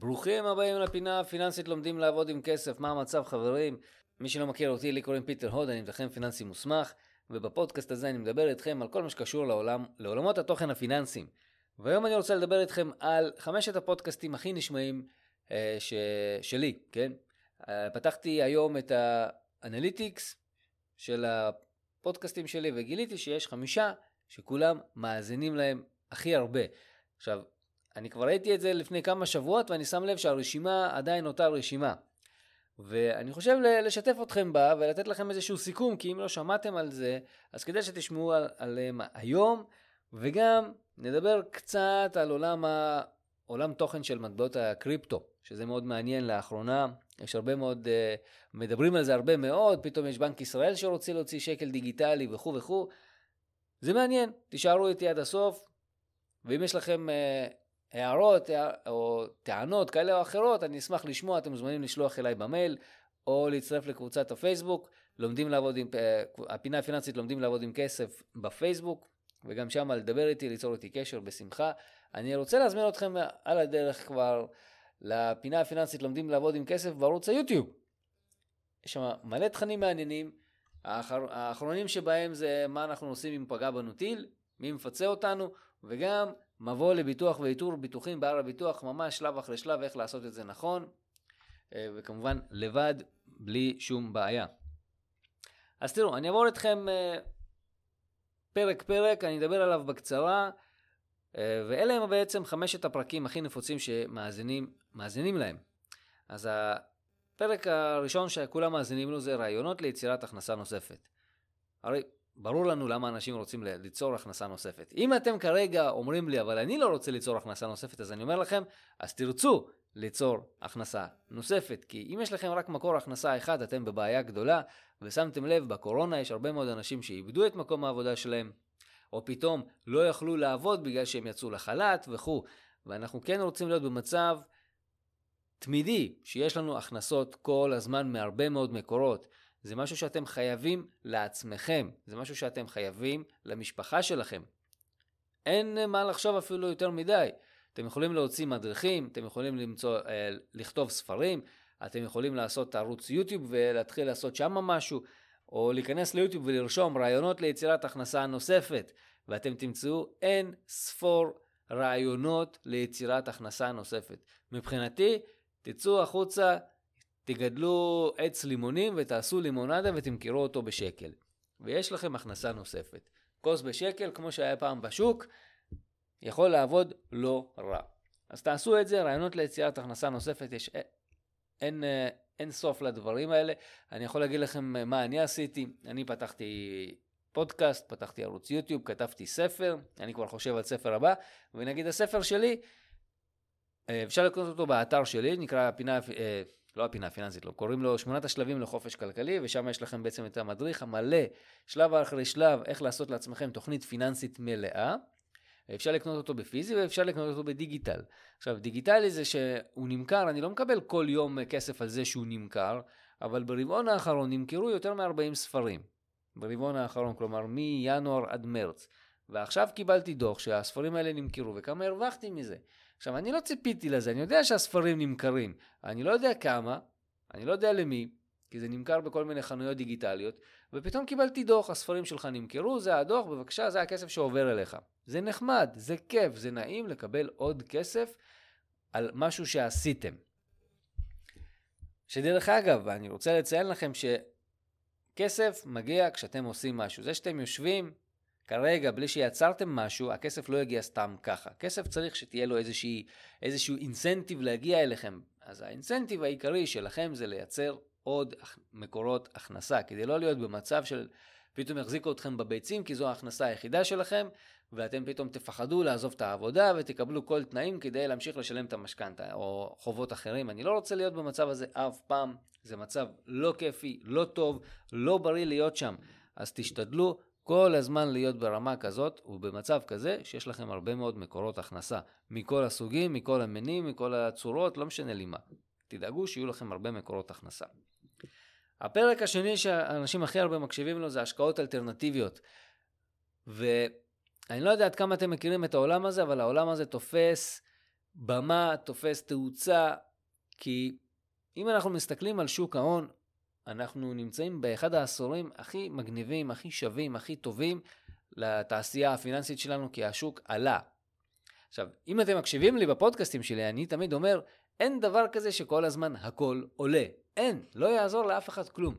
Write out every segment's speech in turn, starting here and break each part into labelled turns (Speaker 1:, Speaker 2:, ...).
Speaker 1: ברוכים הבאים לפינה הפיננסית לומדים לעבוד עם כסף. מה המצב חברים? מי שלא מכיר אותי, לי קוראים פיטר הוד, אני מתכנן פיננסי מוסמך, ובפודקאסט הזה אני מדבר איתכם על כל מה שקשור לעולם, לעולמות התוכן הפיננסיים. והיום אני רוצה לדבר איתכם על חמשת הפודקאסטים הכי נשמעים אה, ש... שלי, כן? אה, פתחתי היום את ה-analytics של הפודקאסטים שלי וגיליתי שיש חמישה שכולם מאזינים להם הכי הרבה. עכשיו, אני כבר ראיתי את זה לפני כמה שבועות ואני שם לב שהרשימה עדיין אותה רשימה. ואני חושב לשתף אתכם בה ולתת לכם איזשהו סיכום, כי אם לא שמעתם על זה, אז כדאי שתשמעו על, עליהם היום, וגם נדבר קצת על עולם, ה, עולם תוכן של מטבעות הקריפטו, שזה מאוד מעניין לאחרונה, יש הרבה מאוד, uh, מדברים על זה הרבה מאוד, פתאום יש בנק ישראל שרוצה להוציא שקל דיגיטלי וכו' וכו', זה מעניין, תישארו איתי עד הסוף, ואם יש לכם uh, הערות או טענות כאלה או אחרות, אני אשמח לשמוע, אתם מוזמנים לשלוח אליי במייל, או להצטרף לקבוצת הפייסבוק, לומדים לעבוד עם, אה, הפינה הפיננסית לומדים לעבוד עם כסף בפייסבוק, וגם שם לדבר איתי, ליצור איתי קשר בשמחה. אני רוצה להזמין אתכם על הדרך כבר לפינה הפיננסית לומדים לעבוד עם כסף בערוץ היוטיוב. יש שם מלא תכנים מעניינים, האחר, האחרונים שבהם זה מה אנחנו עושים אם פגע בנו טיל, מי מפצה אותנו, וגם מבוא לביטוח ואיתור ביטוחים בהר הביטוח, ממש שלב אחרי שלב איך לעשות את זה נכון, אה, וכמובן לבד, בלי שום בעיה. אז תראו, אני אעבור אתכם אה, פרק פרק, אני אדבר עליו בקצרה, אה, ואלה הם בעצם חמשת הפרקים הכי נפוצים שמאזינים להם. אז הפרק הראשון שכולם מאזינים לו זה רעיונות ליצירת הכנסה נוספת. הרי ברור לנו למה אנשים רוצים ליצור הכנסה נוספת. אם אתם כרגע אומרים לי, אבל אני לא רוצה ליצור הכנסה נוספת, אז אני אומר לכם, אז תרצו ליצור הכנסה נוספת. כי אם יש לכם רק מקור הכנסה אחד, אתם בבעיה גדולה, ושמתם לב, בקורונה יש הרבה מאוד אנשים שאיבדו את מקום העבודה שלהם, או פתאום לא יכלו לעבוד בגלל שהם יצאו לחל"ת וכו'. ואנחנו כן רוצים להיות במצב תמידי, שיש לנו הכנסות כל הזמן מהרבה מאוד מקורות. זה משהו שאתם חייבים לעצמכם, זה משהו שאתם חייבים למשפחה שלכם. אין מה לחשוב אפילו יותר מדי. אתם יכולים להוציא מדריכים, אתם יכולים למצוא, אה, לכתוב ספרים, אתם יכולים לעשות ערוץ יוטיוב ולהתחיל לעשות שם משהו, או להיכנס ליוטיוב ולרשום רעיונות ליצירת הכנסה נוספת, ואתם תמצאו אין ספור רעיונות ליצירת הכנסה נוספת. מבחינתי, תצאו החוצה, תגדלו עץ לימונים ותעשו לימונדה ותמכרו אותו בשקל. ויש לכם הכנסה נוספת. כוס בשקל, כמו שהיה פעם בשוק, יכול לעבוד לא רע. אז תעשו את זה, רעיונות ליצירת הכנסה נוספת, יש אין, אין, אין סוף לדברים האלה. אני יכול להגיד לכם מה אני עשיתי. אני פתחתי פודקאסט, פתחתי ערוץ יוטיוב, כתבתי ספר, אני כבר חושב על ספר הבא, ונגיד הספר שלי, אה, אפשר לקנות אותו באתר שלי, נקרא פינה, אה, לא הפינה הפיננסית, לא, קוראים לו שמונת השלבים לחופש כלכלי, ושם יש לכם בעצם את המדריך המלא, שלב אחרי שלב, איך לעשות לעצמכם תוכנית פיננסית מלאה. אפשר לקנות אותו בפיזי ואפשר לקנות אותו בדיגיטל. עכשיו, דיגיטלי זה שהוא נמכר, אני לא מקבל כל יום כסף על זה שהוא נמכר, אבל ברבעון האחרון נמכרו יותר מ-40 ספרים. ברבעון האחרון, כלומר מינואר עד מרץ. ועכשיו קיבלתי דוח שהספרים האלה נמכרו, וכמה הרווחתי מזה. עכשיו, אני לא ציפיתי לזה, אני יודע שהספרים נמכרים. אני לא יודע כמה, אני לא יודע למי, כי זה נמכר בכל מיני חנויות דיגיטליות, ופתאום קיבלתי דוח, הספרים שלך נמכרו, זה הדוח, בבקשה, זה הכסף שעובר אליך. זה נחמד, זה כיף, זה נעים לקבל עוד כסף על משהו שעשיתם. שדרך אגב, אני רוצה לציין לכם שכסף מגיע כשאתם עושים משהו. זה שאתם יושבים כרגע, בלי שיצרתם משהו, הכסף לא יגיע סתם ככה. כסף צריך שתהיה לו איזושהי, איזשהו אינסנטיב להגיע אליכם. אז האינסנטיב העיקרי שלכם זה לייצר עוד מקורות הכנסה, כדי לא להיות במצב של פתאום יחזיקו אתכם בביצים, כי זו ההכנסה היחידה שלכם, ואתם פתאום תפחדו לעזוב את העבודה ותקבלו כל תנאים כדי להמשיך לשלם את המשכנתה או חובות אחרים. אני לא רוצה להיות במצב הזה אף פעם, זה מצב לא כיפי, לא טוב, לא בריא להיות שם. אז תשתדלו כל הזמן להיות ברמה כזאת ובמצב כזה שיש לכם הרבה מאוד מקורות הכנסה. מכל הסוגים, מכל המינים, מכל הצורות, לא משנה לי מה. תדאגו שיהיו לכם הרבה מקורות הכנסה. הפרק השני שאנשים הכי הרבה מקשיבים לו זה השקעות אלטרנטיביות. ואני לא יודע עד כמה אתם מכירים את העולם הזה, אבל העולם הזה תופס במה, תופס תאוצה, כי אם אנחנו מסתכלים על שוק ההון, אנחנו נמצאים באחד העשורים הכי מגניבים, הכי שווים, הכי טובים לתעשייה הפיננסית שלנו, כי השוק עלה. עכשיו, אם אתם מקשיבים לי בפודקאסטים שלי, אני תמיד אומר, אין דבר כזה שכל הזמן הכל עולה. אין, לא יעזור לאף אחד כלום.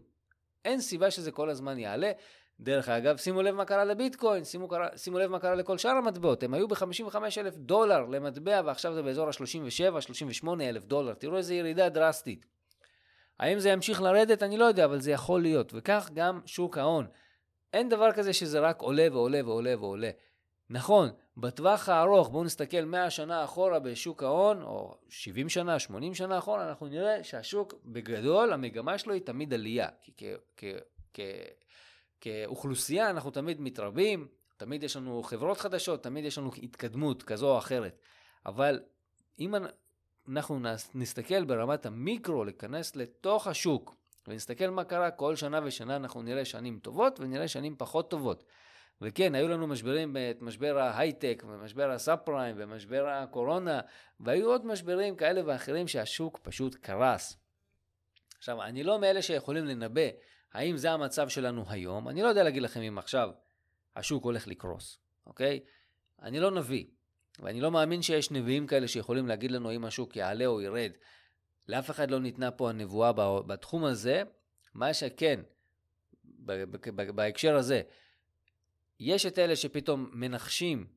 Speaker 1: אין סיבה שזה כל הזמן יעלה. דרך אגב, שימו לב מה קרה לביטקוין, שימו, קרה, שימו לב מה קרה לכל שאר המטבעות. הם היו ב-55 אלף דולר למטבע, ועכשיו זה באזור ה-37-38 אלף דולר. תראו איזה ירידה דרסטית. האם זה ימשיך לרדת? אני לא יודע, אבל זה יכול להיות. וכך גם שוק ההון. אין דבר כזה שזה רק עולה ועולה ועולה ועולה. נכון, בטווח הארוך, בואו נסתכל 100 שנה אחורה בשוק ההון, או 70 שנה, 80 שנה אחורה, אנחנו נראה שהשוק בגדול, המגמה שלו היא תמיד עלייה. כי כאוכלוסייה אנחנו תמיד מתרבים, תמיד יש לנו חברות חדשות, תמיד יש לנו התקדמות כזו או אחרת. אבל אם אנחנו נסתכל ברמת המיקרו, להיכנס לתוך השוק, ונסתכל מה קרה כל שנה ושנה, אנחנו נראה שנים טובות ונראה שנים פחות טובות. וכן, היו לנו משברים, את משבר ההייטק, ומשבר הסאב פריים, ומשבר הקורונה, והיו עוד משברים כאלה ואחרים שהשוק פשוט קרס. עכשיו, אני לא מאלה שיכולים לנבא האם זה המצב שלנו היום? אני לא יודע להגיד לכם אם עכשיו השוק הולך לקרוס, אוקיי? אני לא נביא, ואני לא מאמין שיש נביאים כאלה שיכולים להגיד לנו אם השוק יעלה או ירד. לאף אחד לא ניתנה פה הנבואה בתחום הזה. מה שכן, בהקשר הזה, יש את אלה שפתאום מנחשים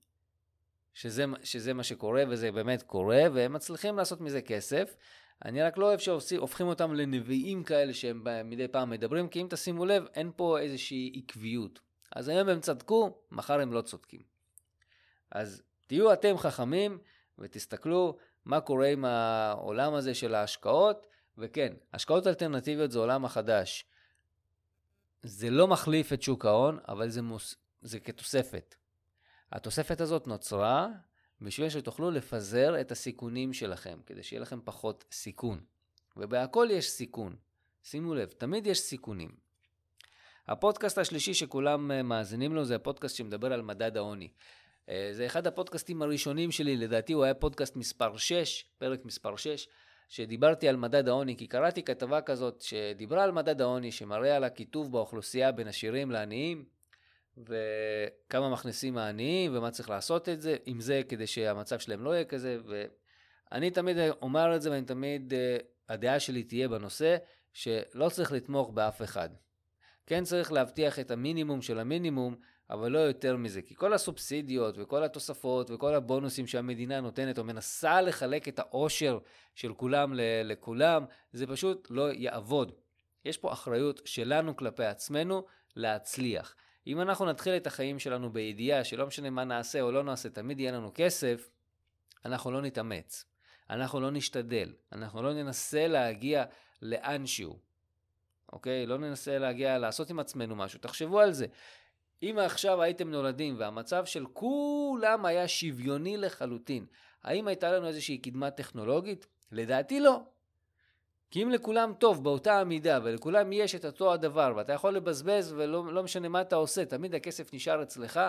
Speaker 1: שזה, שזה מה שקורה, וזה באמת קורה, והם מצליחים לעשות מזה כסף. אני רק לא אוהב שהופכים אותם לנביאים כאלה שהם מדי פעם מדברים, כי אם תשימו לב, אין פה איזושהי עקביות. אז היום הם צדקו, מחר הם לא צודקים. אז תהיו אתם חכמים ותסתכלו מה קורה עם העולם הזה של ההשקעות, וכן, השקעות אלטרנטיביות זה עולם החדש. זה לא מחליף את שוק ההון, אבל זה, מוס... זה כתוספת. התוספת הזאת נוצרה בשביל שתוכלו לפזר את הסיכונים שלכם, כדי שיהיה לכם פחות סיכון. ובהכל יש סיכון. שימו לב, תמיד יש סיכונים. הפודקאסט השלישי שכולם אה, מאזינים לו זה הפודקאסט שמדבר על מדד העוני. אה, זה אחד הפודקאסטים הראשונים שלי, לדעתי הוא היה פודקאסט מספר 6, פרק מספר 6, שדיברתי על מדד העוני, כי קראתי כתבה כזאת שדיברה על מדד העוני, שמראה על הקיטוב באוכלוסייה בין עשירים לעניים, וכמה מכניסים העניים, ומה צריך לעשות את זה, עם זה, כדי שהמצב שלהם לא יהיה כזה, ואני תמיד אומר את זה, ואני תמיד, אה, הדעה שלי תהיה בנושא, שלא צריך לתמוך באף אחד. כן צריך להבטיח את המינימום של המינימום, אבל לא יותר מזה. כי כל הסובסידיות וכל התוספות וכל הבונוסים שהמדינה נותנת או מנסה לחלק את העושר של כולם לכולם, זה פשוט לא יעבוד. יש פה אחריות שלנו כלפי עצמנו להצליח. אם אנחנו נתחיל את החיים שלנו בידיעה שלא משנה מה נעשה או לא נעשה, תמיד יהיה לנו כסף, אנחנו לא נתאמץ. אנחנו לא נשתדל. אנחנו לא ננסה להגיע לאנשהו. אוקיי? לא ננסה להגיע, לעשות עם עצמנו משהו. תחשבו על זה. אם עכשיו הייתם נולדים והמצב של כולם היה שוויוני לחלוטין, האם הייתה לנו איזושהי קדמה טכנולוגית? לדעתי לא. כי אם לכולם טוב באותה המידה ולכולם יש את אותו הדבר ואתה יכול לבזבז ולא לא משנה מה אתה עושה, תמיד הכסף נשאר אצלך,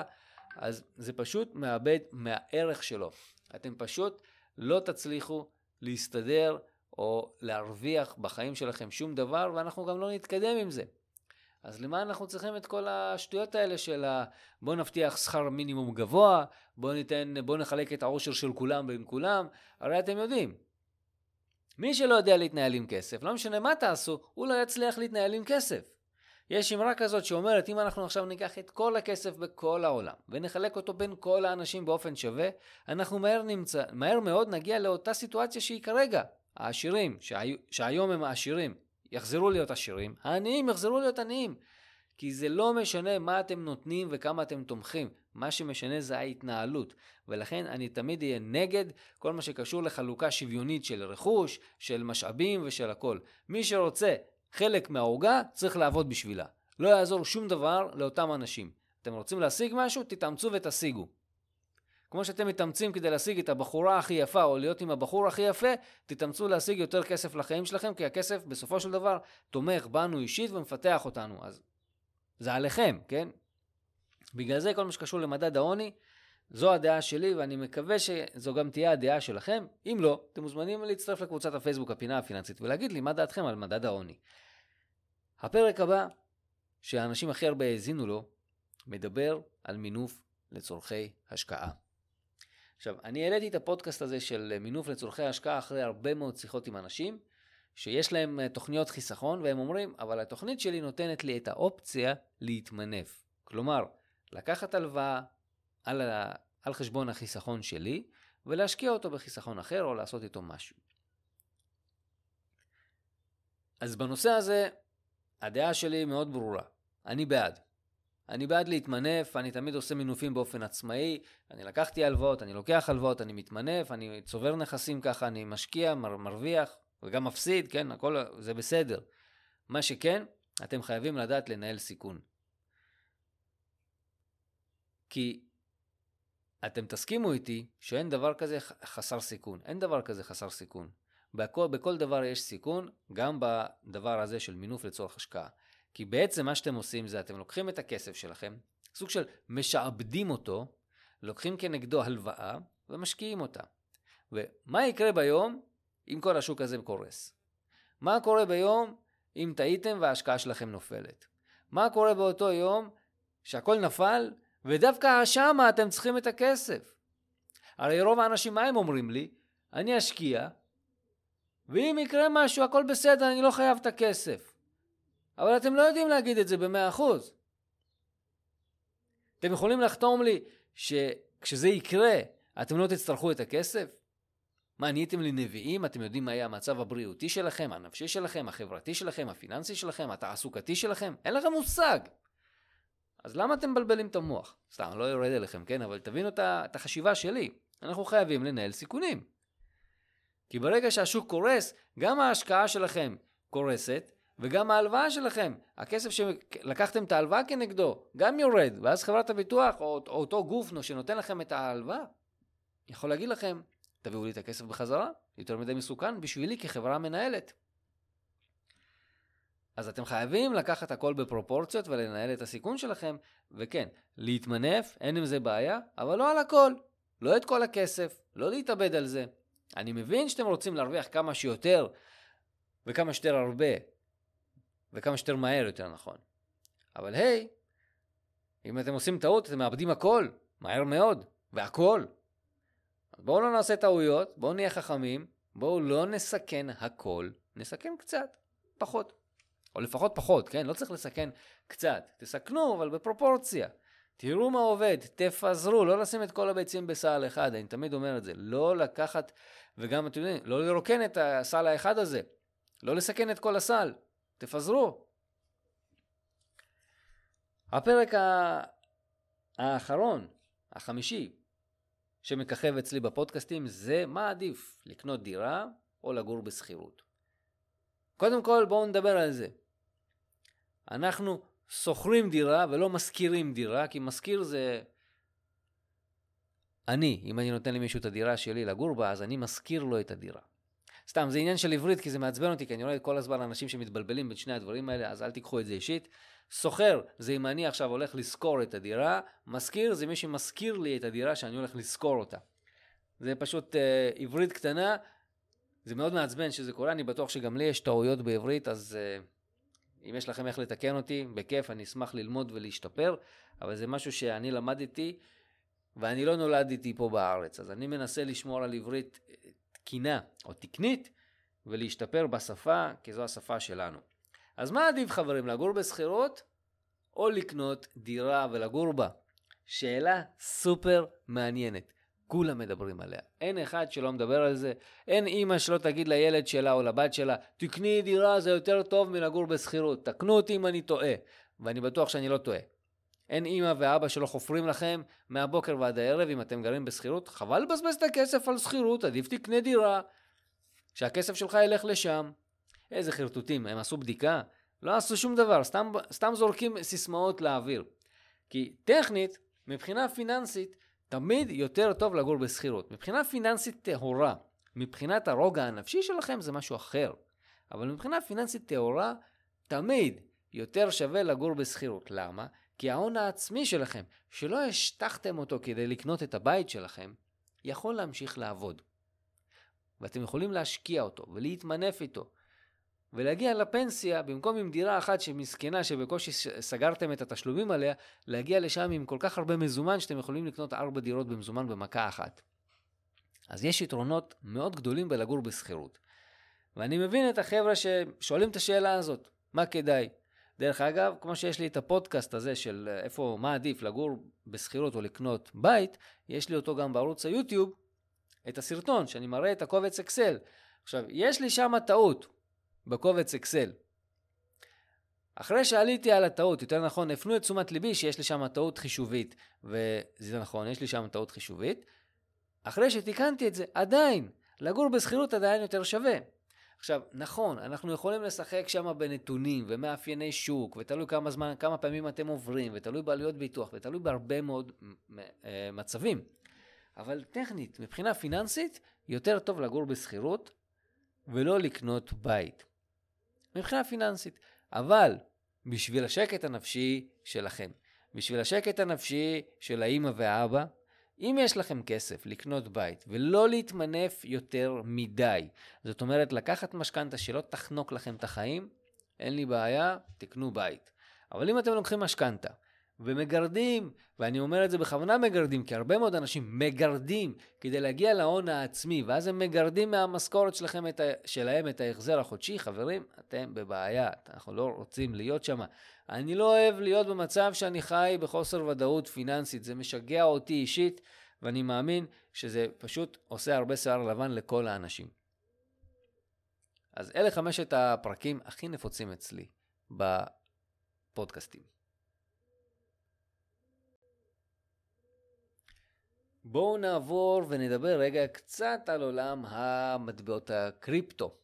Speaker 1: אז זה פשוט מאבד מהערך שלו. אתם פשוט לא תצליחו להסתדר או להרוויח בחיים שלכם שום דבר ואנחנו גם לא נתקדם עם זה. אז למה אנחנו צריכים את כל השטויות האלה של ה... בוא נבטיח שכר מינימום גבוה, בוא ניתן, בוא נחלק את העושר של כולם בין כולם, הרי אתם יודעים, מי שלא יודע להתנהל עם כסף, לא משנה מה תעשו, הוא לא יצליח להתנהל עם כסף. יש אמרה כזאת שאומרת, אם אנחנו עכשיו ניקח את כל הכסף בכל העולם ונחלק אותו בין כל האנשים באופן שווה, אנחנו מהר, נמצא, מהר מאוד נגיע לאותה סיטואציה שהיא כרגע. העשירים, שהי, שהיום הם העשירים, יחזרו להיות עשירים, העניים יחזרו להיות עניים. כי זה לא משנה מה אתם נותנים וכמה אתם תומכים, מה שמשנה זה ההתנהלות. ולכן אני תמיד אהיה נגד כל מה שקשור לחלוקה שוויונית של רכוש, של משאבים ושל הכל. מי שרוצה חלק מהעוגה, צריך לעבוד בשבילה. לא יעזור שום דבר לאותם אנשים. אתם רוצים להשיג משהו? תתאמצו ותשיגו. כמו שאתם מתאמצים כדי להשיג את הבחורה הכי יפה או להיות עם הבחור הכי יפה, תתאמצו להשיג יותר כסף לחיים שלכם, כי הכסף בסופו של דבר תומך בנו אישית ומפתח אותנו. אז זה עליכם, כן? בגלל זה כל מה שקשור למדד העוני, זו הדעה שלי ואני מקווה שזו גם תהיה הדעה שלכם. אם לא, אתם מוזמנים להצטרף לקבוצת הפייסבוק הפינה הפיננסית ולהגיד לי מה דעתכם על מדד העוני. הפרק הבא, שהאנשים הכי הרבה האזינו לו, מדבר על מינוף לצורכי השקעה. עכשיו, אני העליתי את הפודקאסט הזה של מינוף לצורכי השקעה אחרי הרבה מאוד שיחות עם אנשים, שיש להם אה, תוכניות חיסכון, והם אומרים, אבל התוכנית שלי נותנת לי את האופציה להתמנף. כלומר, לקחת הלוואה על, ה... על חשבון החיסכון שלי, ולהשקיע אותו בחיסכון אחר, או לעשות איתו משהו. אז בנושא הזה, הדעה שלי מאוד ברורה. אני בעד. אני בעד להתמנף, אני תמיד עושה מינופים באופן עצמאי, אני לקחתי הלוואות, אני לוקח הלוואות, אני מתמנף, אני צובר נכסים ככה, אני משקיע, מר, מרוויח, וגם מפסיד, כן, הכל זה בסדר. מה שכן, אתם חייבים לדעת לנהל סיכון. כי אתם תסכימו איתי שאין דבר כזה חסר סיכון. אין דבר כזה חסר סיכון. בכל, בכל דבר יש סיכון, גם בדבר הזה של מינוף לצורך השקעה. כי בעצם מה שאתם עושים זה אתם לוקחים את הכסף שלכם, סוג של משעבדים אותו, לוקחים כנגדו הלוואה ומשקיעים אותה. ומה יקרה ביום אם כל השוק הזה קורס? מה קורה ביום אם טעיתם וההשקעה שלכם נופלת? מה קורה באותו יום שהכל נפל ודווקא שמה אתם צריכים את הכסף? הרי רוב האנשים מה הם אומרים לי? אני אשקיע, ואם יקרה משהו הכל בסדר, אני לא חייב את הכסף. אבל אתם לא יודעים להגיד את זה במאה אחוז. אתם יכולים לחתום לי שכשזה יקרה, אתם לא תצטרכו את הכסף? מה, נהייתם לי נביאים? אתם יודעים מה יהיה המצב הבריאותי שלכם, הנפשי שלכם, החברתי שלכם, הפיננסי שלכם, התעסוקתי שלכם? אין לכם מושג. אז למה אתם מבלבלים את המוח? סתם, אני לא יורד אליכם, כן? אבל תבינו את החשיבה שלי. אנחנו חייבים לנהל סיכונים. כי ברגע שהשוק קורס, גם ההשקעה שלכם קורסת, וגם ההלוואה שלכם, הכסף שלקחתם את ההלוואה כנגדו, גם יורד, ואז חברת הביטוח או, או אותו גוף שנותן לכם את ההלוואה, יכול להגיד לכם, תביאו לי את הכסף בחזרה, יותר מדי מסוכן בשבילי כחברה מנהלת. אז אתם חייבים לקחת הכל בפרופורציות ולנהל את הסיכון שלכם, וכן, להתמנף, אין עם זה בעיה, אבל לא על הכל. לא את כל הכסף, לא להתאבד על זה. אני מבין שאתם רוצים להרוויח כמה שיותר וכמה שיותר הרבה, וכמה שיותר מהר יותר נכון. אבל היי, אם אתם עושים טעות, אתם מאבדים הכל, מהר מאוד, והכל. אז בואו לא נעשה טעויות, בואו נהיה חכמים, בואו לא נסכן הכל, נסכן קצת, פחות. או לפחות פחות, כן? לא צריך לסכן קצת. תסכנו, אבל בפרופורציה. תראו מה עובד, תפזרו, לא לשים את כל הביצים בסל אחד, אני תמיד אומר את זה. לא לקחת, וגם, אתם יודעים, לא לרוקן את הסל האחד הזה. לא לסכן את כל הסל. תפזרו. הפרק האחרון, החמישי, שמככב אצלי בפודקאסטים, זה מה עדיף, לקנות דירה או לגור בשכירות. קודם כל בואו נדבר על זה. אנחנו שוכרים דירה ולא משכירים דירה, כי משכיר זה... אני, אם אני נותן למישהו את הדירה שלי לגור בה, אז אני משכיר לו את הדירה. סתם, זה עניין של עברית, כי זה מעצבן אותי, כי אני רואה כל הזמן אנשים שמתבלבלים בין שני הדברים האלה, אז אל תיקחו את זה אישית. שוכר זה אם אני עכשיו הולך לשכור את הדירה, משכיר זה מי שמשכיר לי את הדירה שאני הולך לשכור אותה. זה פשוט אה, עברית קטנה, זה מאוד מעצבן שזה קורה, אני בטוח שגם לי יש טעויות בעברית, אז אה, אם יש לכם איך לתקן אותי, בכיף, אני אשמח ללמוד ולהשתפר, אבל זה משהו שאני למדתי, ואני לא נולדתי פה בארץ, אז אני מנסה לשמור על עברית תקינה או תקנית ולהשתפר בשפה, כי זו השפה שלנו. אז מה עדיף חברים, לגור בשכירות או לקנות דירה ולגור בה? שאלה סופר מעניינת. כולם מדברים עליה. אין אחד שלא מדבר על זה. אין אימא שלא תגיד לילד שלה או לבת שלה, תקני דירה זה יותר טוב מלגור בשכירות. תקנו אותי אם אני טועה. ואני בטוח שאני לא טועה. אין אימא ואבא שלא חופרים לכם מהבוקר ועד הערב אם אתם גרים בשכירות. חבל לבזבז את הכסף על שכירות, עדיף תקנה דירה. שהכסף שלך ילך לשם. איזה חרטוטים, הם עשו בדיקה? לא עשו שום דבר, סתם, סתם זורקים סיסמאות לאוויר. כי טכנית, מבחינה פיננסית, תמיד יותר טוב לגור בשכירות. מבחינה פיננסית טהורה, מבחינת הרוגע הנפשי שלכם זה משהו אחר. אבל מבחינה פיננסית טהורה, תמיד יותר שווה לגור בשכירות. למה? כי ההון העצמי שלכם, שלא השטחתם אותו כדי לקנות את הבית שלכם, יכול להמשיך לעבוד. ואתם יכולים להשקיע אותו ולהתמנף איתו. ולהגיע לפנסיה, במקום עם דירה אחת שמסכנה, שבקושי סגרתם את התשלומים עליה, להגיע לשם עם כל כך הרבה מזומן שאתם יכולים לקנות ארבע דירות במזומן במכה אחת. אז יש יתרונות מאוד גדולים בלגור בשכירות. ואני מבין את החבר'ה ששואלים את השאלה הזאת, מה כדאי? דרך אגב, כמו שיש לי את הפודקאסט הזה של איפה, מה עדיף, לגור בשכירות או לקנות בית, יש לי אותו גם בערוץ היוטיוב, את הסרטון, שאני מראה את הקובץ אקסל. עכשיו, יש לי שם טעות בקובץ אקסל. אחרי שעליתי על הטעות, יותר נכון, הפנו את תשומת ליבי שיש לי שם טעות חישובית, וזה נכון, יש לי שם טעות חישובית. אחרי שתיקנתי את זה, עדיין, לגור בשכירות עדיין יותר שווה. עכשיו, נכון, אנחנו יכולים לשחק שם בנתונים ומאפייני שוק, ותלוי כמה זמן, כמה פעמים אתם עוברים, ותלוי בעלויות ביטוח, ותלוי בהרבה מאוד אה, מצבים. אבל טכנית, מבחינה פיננסית, יותר טוב לגור בשכירות ולא לקנות בית. מבחינה פיננסית. אבל בשביל השקט הנפשי שלכם, בשביל השקט הנפשי של האימא והאבא, אם יש לכם כסף לקנות בית ולא להתמנף יותר מדי, זאת אומרת לקחת משכנתה שלא תחנוק לכם את החיים, אין לי בעיה, תקנו בית. אבל אם אתם לוקחים משכנתה ומגרדים, ואני אומר את זה בכוונה מגרדים, כי הרבה מאוד אנשים מגרדים כדי להגיע להון העצמי, ואז הם מגרדים מהמשכורת שלכם את ה... שלהם את ההחזר החודשי, חברים, אתם בבעיה, אנחנו לא רוצים להיות שם. אני לא אוהב להיות במצב שאני חי בחוסר ודאות פיננסית, זה משגע אותי אישית, ואני מאמין שזה פשוט עושה הרבה שיער לבן לכל האנשים. אז אלה חמשת הפרקים הכי נפוצים אצלי בפודקאסטים. בואו נעבור ונדבר רגע קצת על עולם המטבעות הקריפטו,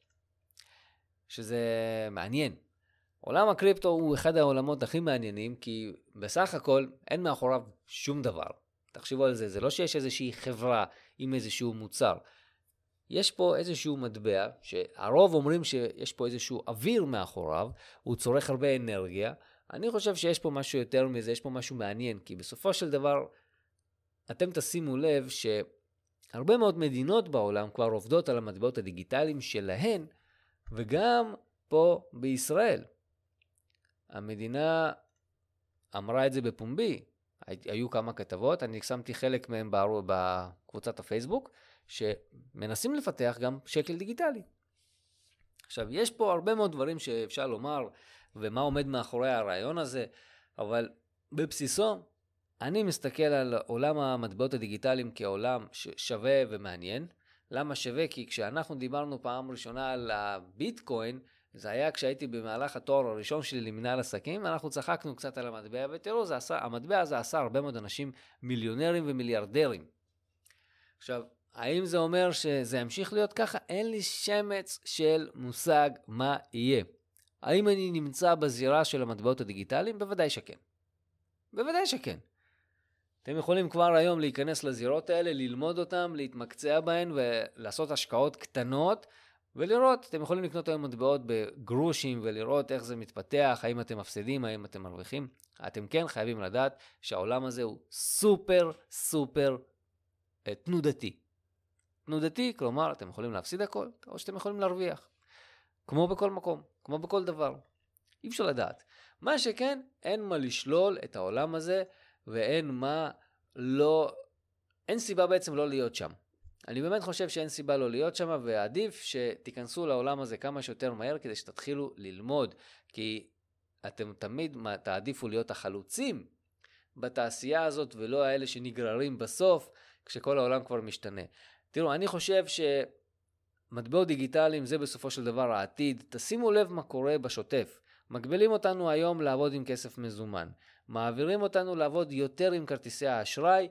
Speaker 1: שזה מעניין. עולם הקריפטו הוא אחד העולמות הכי מעניינים, כי בסך הכל אין מאחוריו שום דבר. תחשבו על זה, זה לא שיש איזושהי חברה עם איזשהו מוצר. יש פה איזשהו מטבע, שהרוב אומרים שיש פה איזשהו אוויר מאחוריו, הוא צורך הרבה אנרגיה. אני חושב שיש פה משהו יותר מזה, יש פה משהו מעניין, כי בסופו של דבר, אתם תשימו לב שהרבה מאוד מדינות בעולם כבר עובדות על המטבעות הדיגיטליים שלהן, וגם פה בישראל. המדינה אמרה את זה בפומבי, היו כמה כתבות, אני שמתי חלק מהן בקבוצת הפייסבוק, שמנסים לפתח גם שקל דיגיטלי. עכשיו, יש פה הרבה מאוד דברים שאפשר לומר, ומה עומד מאחורי הרעיון הזה, אבל בבסיסו, אני מסתכל על עולם המטבעות הדיגיטליים כעולם שווה ומעניין. למה שווה? כי כשאנחנו דיברנו פעם ראשונה על הביטקוין, זה היה כשהייתי במהלך התואר הראשון שלי למנהל עסקים, אנחנו צחקנו קצת על המטבע, ותראו, עשה, המטבע הזה עשה הרבה מאוד אנשים מיליונרים ומיליארדרים. עכשיו, האם זה אומר שזה ימשיך להיות ככה? אין לי שמץ של מושג מה יהיה. האם אני נמצא בזירה של המטבעות הדיגיטליים? בוודאי שכן. בוודאי שכן. אתם יכולים כבר היום להיכנס לזירות האלה, ללמוד אותן, להתמקצע בהן ולעשות השקעות קטנות ולראות, אתם יכולים לקנות היום מטבעות בגרושים ולראות איך זה מתפתח, האם אתם מפסידים, האם אתם מרוויחים. אתם כן חייבים לדעת שהעולם הזה הוא סופר סופר אה, תנודתי. תנודתי, כלומר, אתם יכולים להפסיד הכל, או שאתם יכולים להרוויח. כמו בכל מקום, כמו בכל דבר. אי אפשר לדעת. מה שכן, אין מה לשלול את העולם הזה, ואין מה לא... אין סיבה בעצם לא להיות שם. אני באמת חושב שאין סיבה לא להיות שם, ועדיף שתיכנסו לעולם הזה כמה שיותר מהר כדי שתתחילו ללמוד, כי אתם תמיד תעדיפו להיות החלוצים בתעשייה הזאת, ולא האלה שנגררים בסוף, כשכל העולם כבר משתנה. תראו, אני חושב שמטבעות דיגיטליים זה בסופו של דבר העתיד. תשימו לב מה קורה בשוטף. מגבילים אותנו היום לעבוד עם כסף מזומן. מעבירים אותנו לעבוד יותר עם כרטיסי האשראי,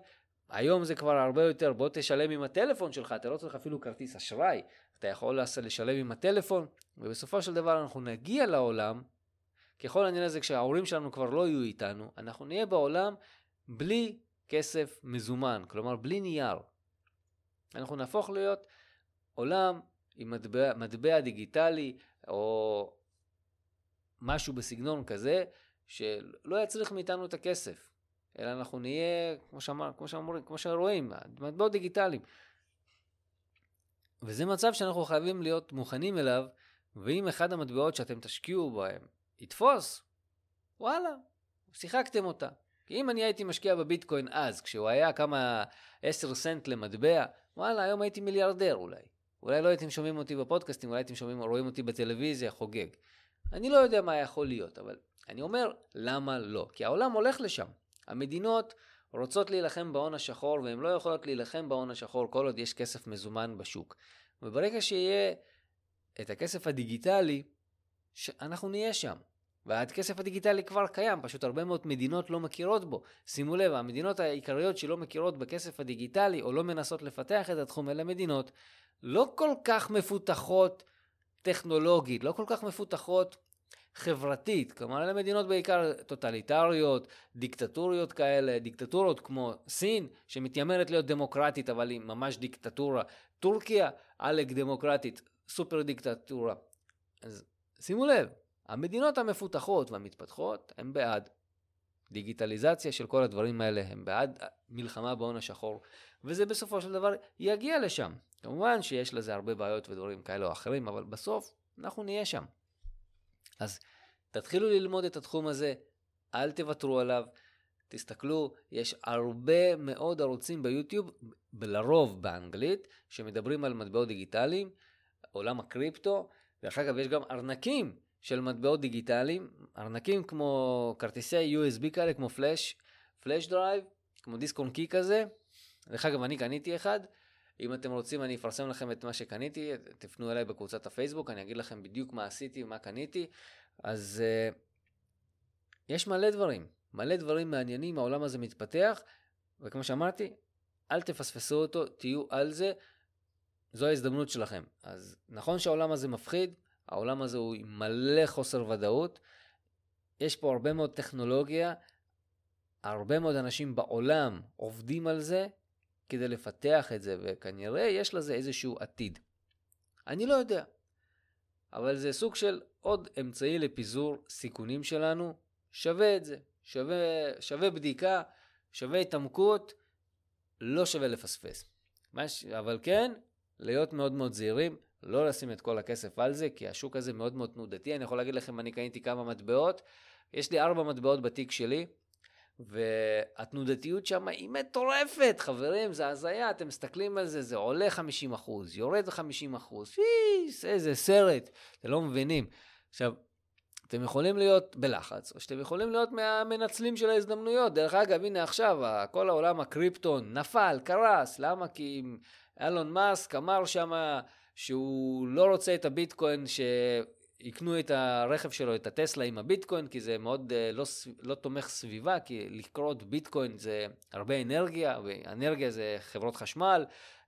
Speaker 1: היום זה כבר הרבה יותר, בוא תשלם עם הטלפון שלך, אתה לא צריך אפילו כרטיס אשראי, אתה יכול לשלם עם הטלפון, ובסופו של דבר אנחנו נגיע לעולם, ככל הנראה זה כשההורים שלנו כבר לא יהיו איתנו, אנחנו נהיה בעולם בלי כסף מזומן, כלומר בלי נייר. אנחנו נהפוך להיות עולם עם מטבע, מטבע דיגיטלי, או משהו בסגנון כזה, שלא יצריך מאיתנו את הכסף, אלא אנחנו נהיה, כמו, שאמר, כמו, שאמר, כמו שרואים, מטבעות דיגיטליים. וזה מצב שאנחנו חייבים להיות מוכנים אליו, ואם אחד המטבעות שאתם תשקיעו בהם יתפוס, וואלה, שיחקתם אותה. כי אם אני הייתי משקיע בביטקוין אז, כשהוא היה כמה 10 סנט למטבע, וואלה, היום הייתי מיליארדר אולי. אולי לא הייתם שומעים אותי בפודקאסטים, אולי הייתם שומעים, רואים אותי בטלוויזיה, חוגג. אני לא יודע מה יכול להיות, אבל אני אומר, למה לא? כי העולם הולך לשם. המדינות רוצות להילחם בהון השחור, והן לא יכולות להילחם בהון השחור כל עוד יש כסף מזומן בשוק. וברגע שיהיה את הכסף הדיגיטלי, אנחנו נהיה שם. והכסף הדיגיטלי כבר קיים, פשוט הרבה מאוד מדינות לא מכירות בו. שימו לב, המדינות העיקריות שלא מכירות בכסף הדיגיטלי או לא מנסות לפתח את התחום, אלה מדינות לא כל כך מפותחות טכנולוגית, לא כל כך מפותחות חברתית. כלומר, אלה מדינות בעיקר טוטליטריות, דיקטטוריות כאלה, דיקטטורות כמו סין, שמתיימרת להיות דמוקרטית, אבל היא ממש דיקטטורה. טורקיה, עלק דמוקרטית, סופר דיקטטורה. אז שימו לב, המדינות המפותחות והמתפתחות הן בעד דיגיטליזציה של כל הדברים האלה, הם בעד מלחמה בהון השחור, וזה בסופו של דבר יגיע לשם. כמובן שיש לזה הרבה בעיות ודברים כאלה או אחרים, אבל בסוף אנחנו נהיה שם. אז תתחילו ללמוד את התחום הזה, אל תוותרו עליו. תסתכלו, יש הרבה מאוד ערוצים ביוטיוב, לרוב באנגלית, שמדברים על מטבעות דיגיטליים, עולם הקריפטו. דרך אגב, יש גם ארנקים של מטבעות דיגיטליים, ארנקים כמו כרטיסי USB כאלה, כמו flash, flash drive, כמו דיסק און קי כזה. דרך אגב, אני קניתי אחד. אם אתם רוצים, אני אפרסם לכם את מה שקניתי, תפנו אליי בקבוצת הפייסבוק, אני אגיד לכם בדיוק מה עשיתי, מה קניתי. אז אה, יש מלא דברים, מלא דברים מעניינים, העולם הזה מתפתח, וכמו שאמרתי, אל תפספסו אותו, תהיו על זה, זו ההזדמנות שלכם. אז נכון שהעולם הזה מפחיד, העולם הזה הוא מלא חוסר ודאות. יש פה הרבה מאוד טכנולוגיה, הרבה מאוד אנשים בעולם עובדים על זה כדי לפתח את זה, וכנראה יש לזה איזשהו עתיד. אני לא יודע, אבל זה סוג של עוד אמצעי לפיזור סיכונים שלנו, שווה את זה, שווה, שווה בדיקה, שווה התעמקות, לא שווה לפספס. מש... אבל כן, להיות מאוד מאוד זהירים, לא לשים את כל הכסף על זה, כי השוק הזה מאוד מאוד תנודתי. אני יכול להגיד לכם, אני קניתי כמה מטבעות, יש לי ארבע מטבעות בתיק שלי, והתנודתיות שם היא מטורפת, חברים, זה הזיה, אתם מסתכלים על זה, זה עולה 50 אחוז, יורד 50 אחוז, פיס, איזה סרט, אתם לא מבינים. עכשיו, אתם יכולים להיות בלחץ, או שאתם יכולים להיות מהמנצלים של ההזדמנויות. דרך אגב, הנה עכשיו, כל העולם הקריפטון נפל, קרס, למה? כי אילון מאסק אמר שמה... שהוא לא רוצה את הביטקוין, שיקנו את הרכב שלו, את הטסלה עם הביטקוין, כי זה מאוד אה, לא, לא תומך סביבה, כי לקרות ביטקוין זה הרבה אנרגיה, ואנרגיה זה חברות חשמל,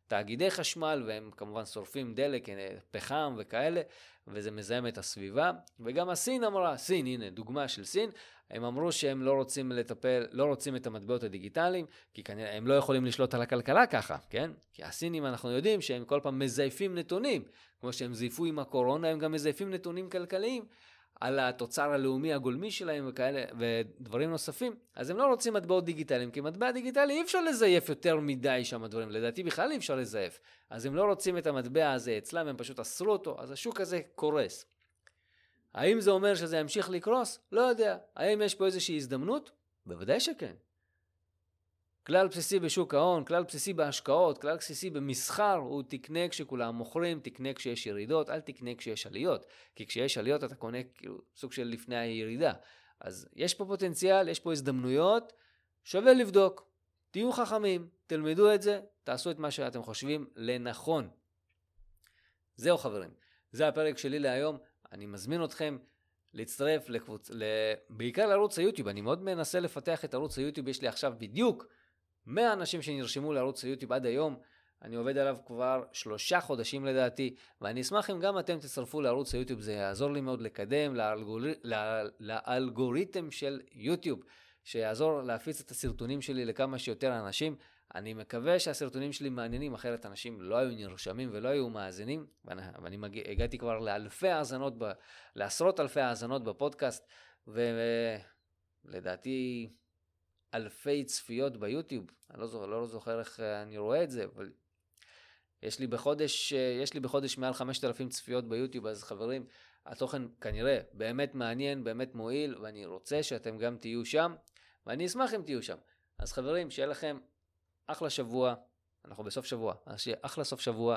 Speaker 1: תאגידי חשמל, והם כמובן שורפים דלק, אה, פחם וכאלה, וזה מזהם את הסביבה. וגם הסין אמרה, סין, הנה דוגמה של סין, הם אמרו שהם לא רוצים לטפל, לא רוצים את המטבעות הדיגיטליים, כי כנראה הם לא יכולים לשלוט על הכלכלה ככה, כן? כי הסינים אנחנו יודעים שהם כל פעם מזייפים נתונים, כמו שהם זייפו עם הקורונה, הם גם מזייפים נתונים כלכליים. על התוצר הלאומי הגולמי שלהם וכאלה, ודברים נוספים, אז הם לא רוצים מטבעות דיגיטליים, כי מטבע דיגיטלי אי אפשר לזייף יותר מדי שם דברים, לדעתי בכלל אי אפשר לזייף. אז הם לא רוצים את המטבע הזה אצלם, הם פשוט אסרו אותו, אז השוק הזה קורס. האם זה אומר שזה ימשיך לקרוס? לא יודע. האם יש פה איזושהי הזדמנות? בוודאי שכן. כלל בסיסי בשוק ההון, כלל בסיסי בהשקעות, כלל בסיסי במסחר, הוא תקנה כשכולם מוכרים, תקנה כשיש ירידות, אל תקנה כשיש עליות. כי כשיש עליות אתה קונה כאילו סוג של לפני הירידה. אז יש פה פוטנציאל, יש פה הזדמנויות, שווה לבדוק. תהיו חכמים, תלמדו את זה, תעשו את מה שאתם חושבים לנכון. זהו חברים, זה הפרק שלי להיום. אני מזמין אתכם להצטרף לקבוצ... בעיקר לערוץ היוטיוב, אני מאוד מנסה לפתח את ערוץ היוטיוב, יש לי עכשיו בדיוק 100 אנשים שנרשמו לערוץ היוטיוב עד היום, אני עובד עליו כבר שלושה חודשים לדעתי, ואני אשמח אם גם אתם תצטרפו לערוץ היוטיוב, זה יעזור לי מאוד לקדם לאלגור... לאלגוריתם של יוטיוב, שיעזור להפיץ את הסרטונים שלי לכמה שיותר אנשים. אני מקווה שהסרטונים שלי מעניינים, אחרת אנשים לא היו נרשמים ולא היו מאזינים, ואני, ואני מגיע, הגעתי כבר לאלפי האזנות, ב, לעשרות אלפי האזנות בפודקאסט, ו... לדעתי אלפי צפיות ביוטיוב, אני לא זוכר, לא זוכר איך אני רואה את זה, אבל יש לי בחודש, יש לי בחודש מעל 5,000 צפיות ביוטיוב, אז חברים, התוכן כנראה באמת מעניין, באמת מועיל, ואני רוצה שאתם גם תהיו שם, ואני אשמח אם תהיו שם. אז חברים, שיהיה לכם אחלה שבוע, אנחנו בסוף שבוע, אז שיהיה אחלה סוף שבוע,